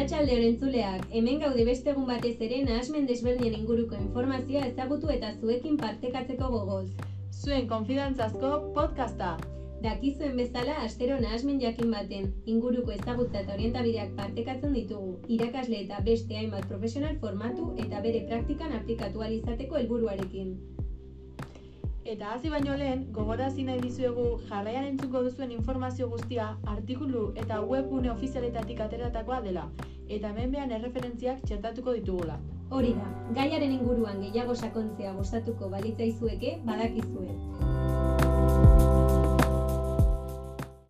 Arratxaldeon entzuleak, hemen gaude beste egun batez ere nahasmen desberdinen inguruko informazioa ezagutu eta zuekin partekatzeko gogoz. Zuen konfidantzazko podcasta. Dakizuen bezala, astero nahasmen jakin baten inguruko ezagutza eta orientabideak partekatzen ditugu, irakasle eta beste hainbat profesional formatu eta bere praktikan aplikatu ahal izateko helburuarekin. Eta hasi baino lehen, gogorazi nahi dizuegu jarraian entzuko duzuen informazio guztia artikulu eta webgune ofizialetatik ateratakoa dela, eta hemen erreferentziak txertatuko ditugula. Hori da, gaiaren inguruan gehiago sakontzea gustatuko balitzaizueke badakizue.